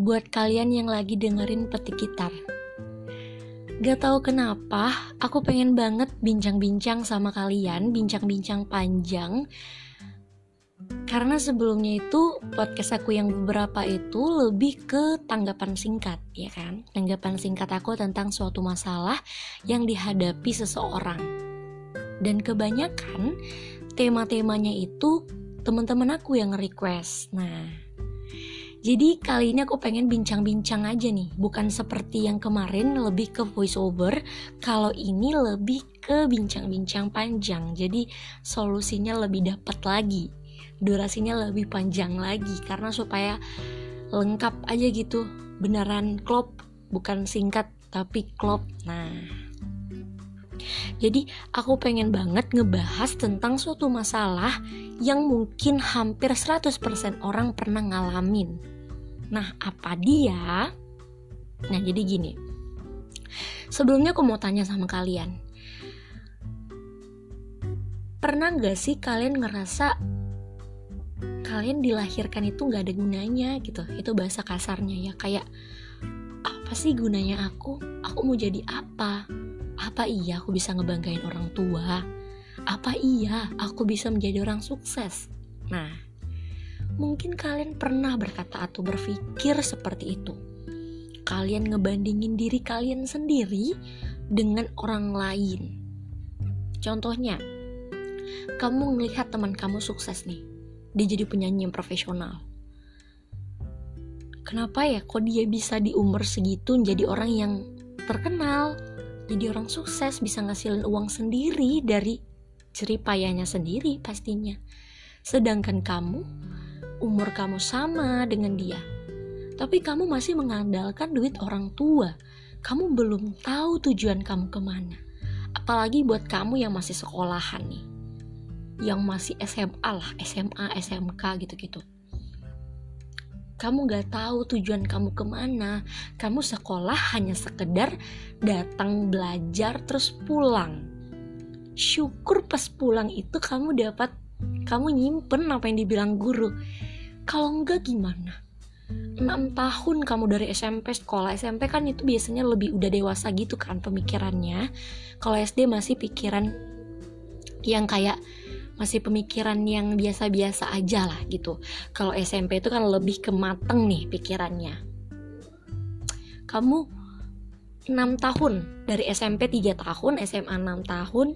buat kalian yang lagi dengerin petik gitar. Gak tahu kenapa, aku pengen banget bincang-bincang sama kalian, bincang-bincang panjang. Karena sebelumnya itu podcast aku yang beberapa itu lebih ke tanggapan singkat, ya kan? Tanggapan singkat aku tentang suatu masalah yang dihadapi seseorang. Dan kebanyakan tema-temanya itu teman-teman aku yang request. Nah, jadi kali ini aku pengen bincang-bincang aja nih, bukan seperti yang kemarin lebih ke voice over. Kalau ini lebih ke bincang-bincang panjang. Jadi solusinya lebih dapat lagi. Durasinya lebih panjang lagi karena supaya lengkap aja gitu. Beneran klop, bukan singkat tapi klop. Nah, jadi aku pengen banget ngebahas tentang suatu masalah yang mungkin hampir 100% orang pernah ngalamin. Nah, apa dia? Nah, jadi gini. Sebelumnya aku mau tanya sama kalian. Pernah gak sih kalian ngerasa kalian dilahirkan itu gak ada gunanya gitu? Itu bahasa kasarnya ya, kayak apa sih gunanya aku? Aku mau jadi apa? Apa iya aku bisa ngebanggain orang tua? Apa iya aku bisa menjadi orang sukses? Nah, Mungkin kalian pernah berkata atau berpikir seperti itu. Kalian ngebandingin diri kalian sendiri dengan orang lain. Contohnya, kamu melihat teman kamu sukses nih. Dia jadi penyanyi yang profesional. Kenapa ya kok dia bisa di umur segitu jadi orang yang terkenal, jadi orang sukses, bisa ngasilin uang sendiri dari ceripayanya sendiri pastinya. Sedangkan kamu umur kamu sama dengan dia, tapi kamu masih mengandalkan duit orang tua. Kamu belum tahu tujuan kamu ke mana. Apalagi buat kamu yang masih sekolahan nih, yang masih SMA lah, SMA, SMK gitu-gitu. Kamu gak tahu tujuan kamu ke mana. Kamu sekolah hanya sekedar datang belajar terus pulang. Syukur pas pulang itu kamu dapat kamu nyimpen apa yang dibilang guru kalau enggak gimana? 6 tahun kamu dari SMP sekolah SMP kan itu biasanya lebih udah dewasa gitu kan pemikirannya kalau SD masih pikiran yang kayak masih pemikiran yang biasa-biasa aja lah gitu. Kalau SMP itu kan lebih ke mateng nih pikirannya. Kamu 6 tahun dari SMP 3 tahun SMA 6 tahun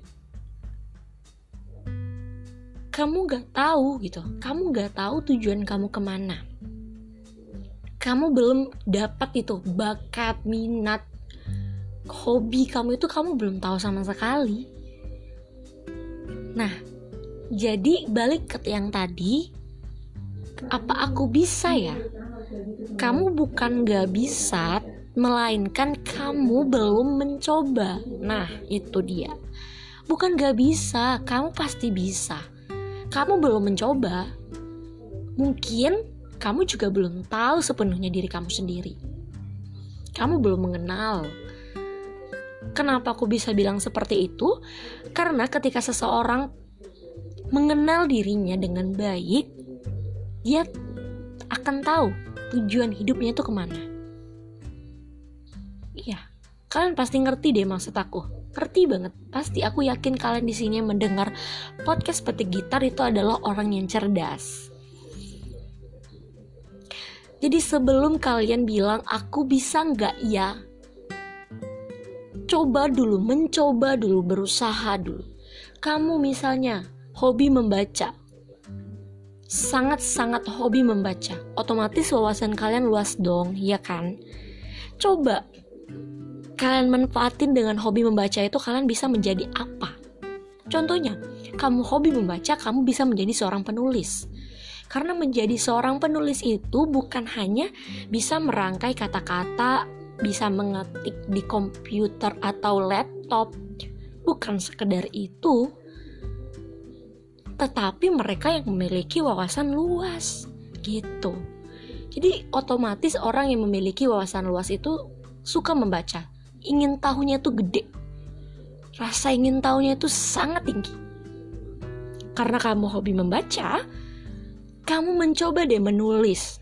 kamu gak tahu gitu. Kamu gak tahu tujuan kamu ke mana. Kamu belum dapat itu bakat minat hobi kamu itu kamu belum tahu sama sekali. Nah jadi balik ke yang tadi apa aku bisa ya kamu bukan gak bisa melainkan kamu belum mencoba nah itu dia bukan gak bisa kamu pasti bisa kamu belum mencoba, mungkin kamu juga belum tahu sepenuhnya diri kamu sendiri. Kamu belum mengenal. Kenapa aku bisa bilang seperti itu? Karena ketika seseorang mengenal dirinya dengan baik, dia akan tahu tujuan hidupnya itu ke mana. Iya, kalian pasti ngerti deh maksud aku ngerti banget. Pasti aku yakin kalian di sini mendengar podcast petik gitar itu adalah orang yang cerdas. Jadi sebelum kalian bilang aku bisa nggak ya, coba dulu, mencoba dulu, berusaha dulu. Kamu misalnya hobi membaca, sangat-sangat hobi membaca, otomatis wawasan kalian luas dong, ya kan? Coba kalian manfaatin dengan hobi membaca itu kalian bisa menjadi apa? Contohnya, kamu hobi membaca, kamu bisa menjadi seorang penulis. Karena menjadi seorang penulis itu bukan hanya bisa merangkai kata-kata, bisa mengetik di komputer atau laptop. Bukan sekedar itu, tetapi mereka yang memiliki wawasan luas gitu. Jadi otomatis orang yang memiliki wawasan luas itu suka membaca ingin tahunya itu gede. Rasa ingin tahunya itu sangat tinggi. Karena kamu hobi membaca, kamu mencoba deh menulis.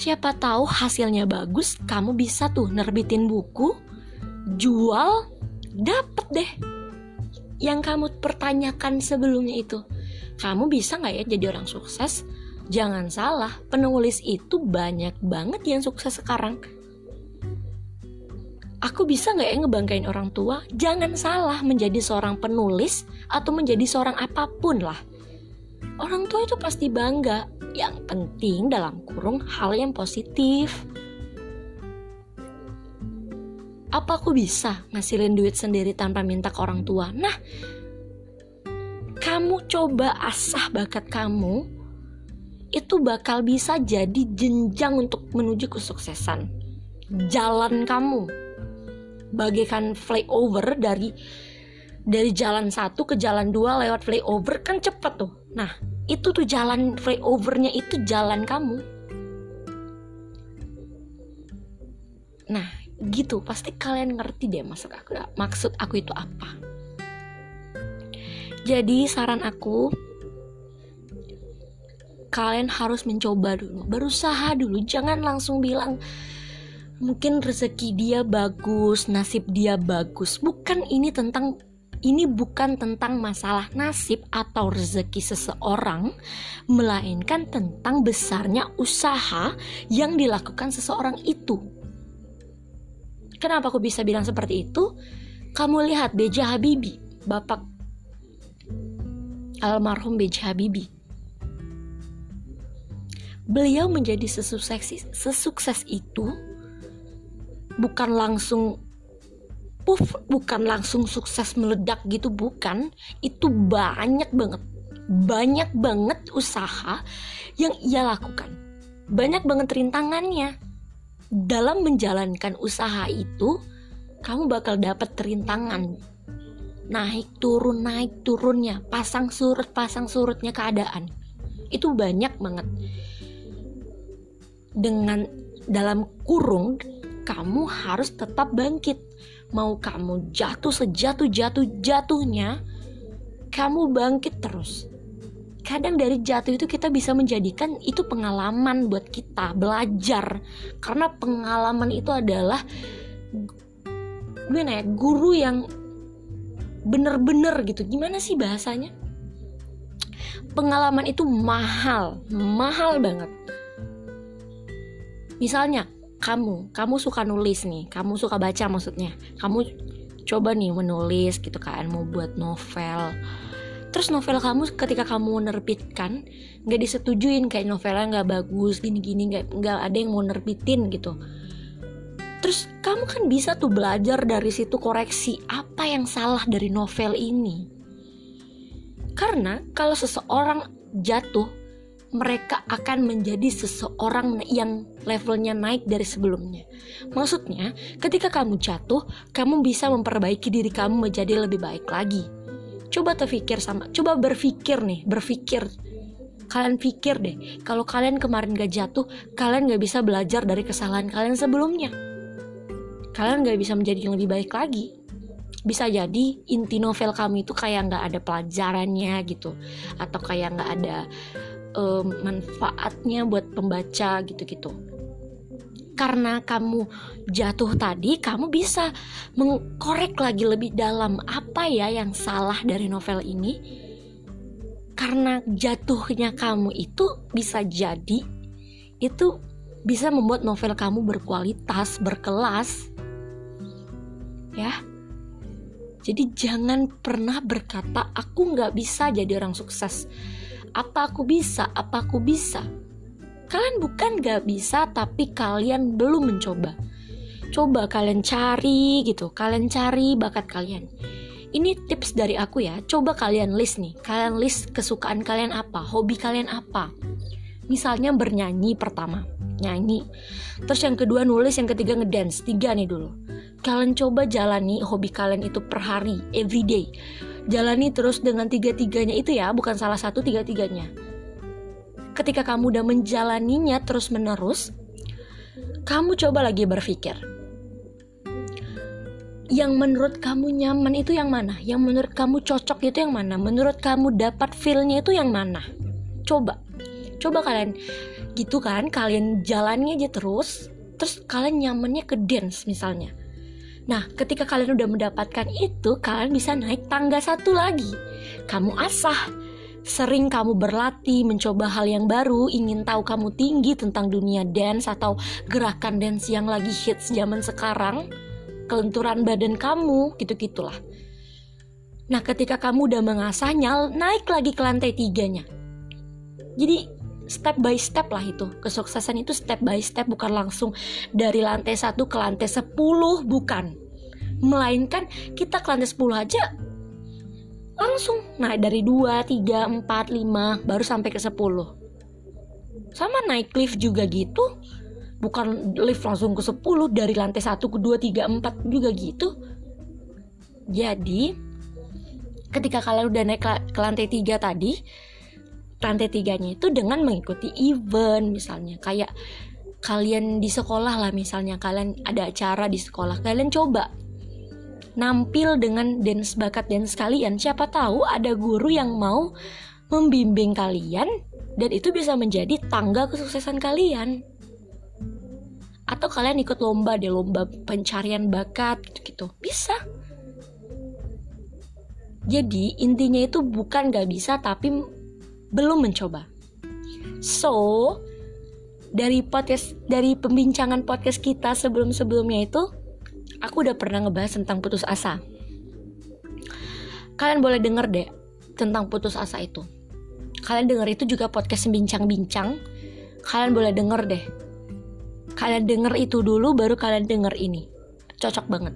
siapa tahu hasilnya bagus kamu bisa tuh nerbitin buku jual dapet deh yang kamu pertanyakan sebelumnya itu. Kamu bisa nggak ya jadi orang sukses? Jangan salah penulis itu banyak banget yang sukses sekarang. Aku bisa nggak ya ngebanggain orang tua? Jangan salah menjadi seorang penulis atau menjadi seorang apa pun lah. Orang tua itu pasti bangga. Yang penting dalam kurung hal yang positif apa aku bisa ngasilin duit sendiri tanpa minta ke orang tua? Nah kamu coba asah bakat kamu itu bakal bisa jadi jenjang untuk menuju kesuksesan jalan kamu. Bagaikan flyover dari dari jalan satu ke jalan dua lewat flyover kan cepet tuh. Nah itu tuh jalan flyovernya itu jalan kamu. Nah gitu pasti kalian ngerti deh maksud aku maksud aku itu apa jadi saran aku kalian harus mencoba dulu berusaha dulu jangan langsung bilang mungkin rezeki dia bagus, nasib dia bagus. Bukan ini tentang ini bukan tentang masalah nasib atau rezeki seseorang, melainkan tentang besarnya usaha yang dilakukan seseorang itu. Kenapa aku bisa bilang seperti itu? Kamu lihat B.J. Habibie, bapak almarhum B.J. Habibie. Beliau menjadi sesukses, sesukses itu bukan langsung puff bukan langsung sukses meledak gitu bukan itu banyak banget banyak banget usaha yang ia lakukan banyak banget rintangannya dalam menjalankan usaha itu kamu bakal dapat rintangan naik turun naik turunnya pasang surut pasang surutnya keadaan itu banyak banget dengan dalam kurung kamu harus tetap bangkit. Mau kamu jatuh sejatuh-jatuh-jatuhnya, kamu bangkit terus. Kadang dari jatuh itu kita bisa menjadikan itu pengalaman buat kita belajar. Karena pengalaman itu adalah gimana ya, guru yang bener-bener gitu. Gimana sih bahasanya? Pengalaman itu mahal, mahal banget. Misalnya, kamu kamu suka nulis nih kamu suka baca maksudnya kamu coba nih menulis gitu kan mau buat novel terus novel kamu ketika kamu menerbitkan nggak disetujuin kayak novelnya nggak bagus gini-gini nggak nggak ada yang mau nerbitin gitu terus kamu kan bisa tuh belajar dari situ koreksi apa yang salah dari novel ini karena kalau seseorang jatuh mereka akan menjadi seseorang yang levelnya naik dari sebelumnya. Maksudnya, ketika kamu jatuh, kamu bisa memperbaiki diri kamu menjadi lebih baik lagi. Coba terpikir sama, coba berpikir nih, berpikir. Kalian pikir deh, kalau kalian kemarin gak jatuh, kalian gak bisa belajar dari kesalahan kalian sebelumnya. Kalian gak bisa menjadi yang lebih baik lagi bisa jadi inti novel kamu itu kayak nggak ada pelajarannya gitu atau kayak nggak ada um, manfaatnya buat pembaca gitu-gitu karena kamu jatuh tadi, kamu bisa mengkorek lagi lebih dalam apa ya yang salah dari novel ini. Karena jatuhnya kamu itu bisa jadi itu bisa membuat novel kamu berkualitas, berkelas. Ya. Jadi jangan pernah berkata aku nggak bisa jadi orang sukses apa aku bisa? Apa aku bisa? Kalian bukan gak bisa, tapi kalian belum mencoba. Coba kalian cari gitu, kalian cari bakat kalian. Ini tips dari aku ya, coba kalian list nih. Kalian list kesukaan kalian apa, hobi kalian apa. Misalnya bernyanyi pertama, nyanyi. Terus yang kedua nulis, yang ketiga ngedance. Tiga nih dulu. Kalian coba jalani hobi kalian itu per hari, everyday jalani terus dengan tiga-tiganya itu ya, bukan salah satu tiga-tiganya. Ketika kamu udah menjalaninya terus-menerus, kamu coba lagi berpikir. Yang menurut kamu nyaman itu yang mana? Yang menurut kamu cocok itu yang mana? Menurut kamu dapat feel-nya itu yang mana? Coba. Coba kalian gitu kan kalian jalannya aja terus terus kalian nyamannya ke dance misalnya Nah, ketika kalian udah mendapatkan itu, kalian bisa naik tangga satu lagi. Kamu asah, sering kamu berlatih, mencoba hal yang baru, ingin tahu kamu tinggi tentang dunia dance atau gerakan dance yang lagi hits zaman sekarang, kelenturan badan kamu, gitu-gitulah. Nah, ketika kamu udah mengasahnya, naik lagi ke lantai tiganya. Jadi, step by step lah itu. Kesuksesan itu step by step, bukan langsung dari lantai satu ke lantai sepuluh, bukan melainkan kita ke lantai 10 aja langsung. Naik dari 2, 3, 4, 5 baru sampai ke 10 sama naik lift juga gitu. Bukan lift langsung ke 10 dari lantai 1 ke 2, 3, 4 juga gitu. Jadi ketika kalian udah naik ke lantai 3 tadi lantai 3 nya itu dengan mengikuti event misalnya. Kayak kalian di sekolah lah misalnya kalian ada acara di sekolah kalian coba nampil dengan dance bakat dance kalian siapa tahu ada guru yang mau membimbing kalian dan itu bisa menjadi tangga kesuksesan kalian. Atau kalian ikut lomba deh lomba pencarian bakat gitu-gitu. Bisa. Jadi intinya itu bukan gak bisa tapi belum mencoba. So dari podcast dari pembincangan podcast kita sebelum sebelumnya itu aku udah pernah ngebahas tentang putus asa. Kalian boleh denger deh tentang putus asa itu. Kalian denger itu juga podcast bincang-bincang. Kalian boleh denger deh. Kalian denger itu dulu baru kalian denger ini. Cocok banget.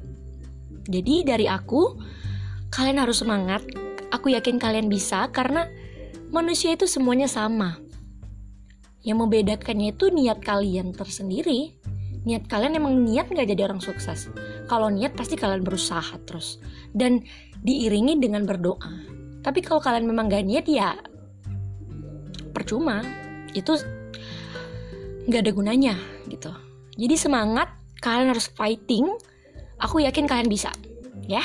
Jadi dari aku, kalian harus semangat. Aku yakin kalian bisa karena manusia itu semuanya sama. Yang membedakannya itu niat kalian tersendiri niat kalian emang niat nggak jadi orang sukses? Kalau niat pasti kalian berusaha terus. Dan diiringi dengan berdoa. Tapi kalau kalian memang gak niat ya percuma. Itu nggak ada gunanya gitu. Jadi semangat kalian harus fighting. Aku yakin kalian bisa ya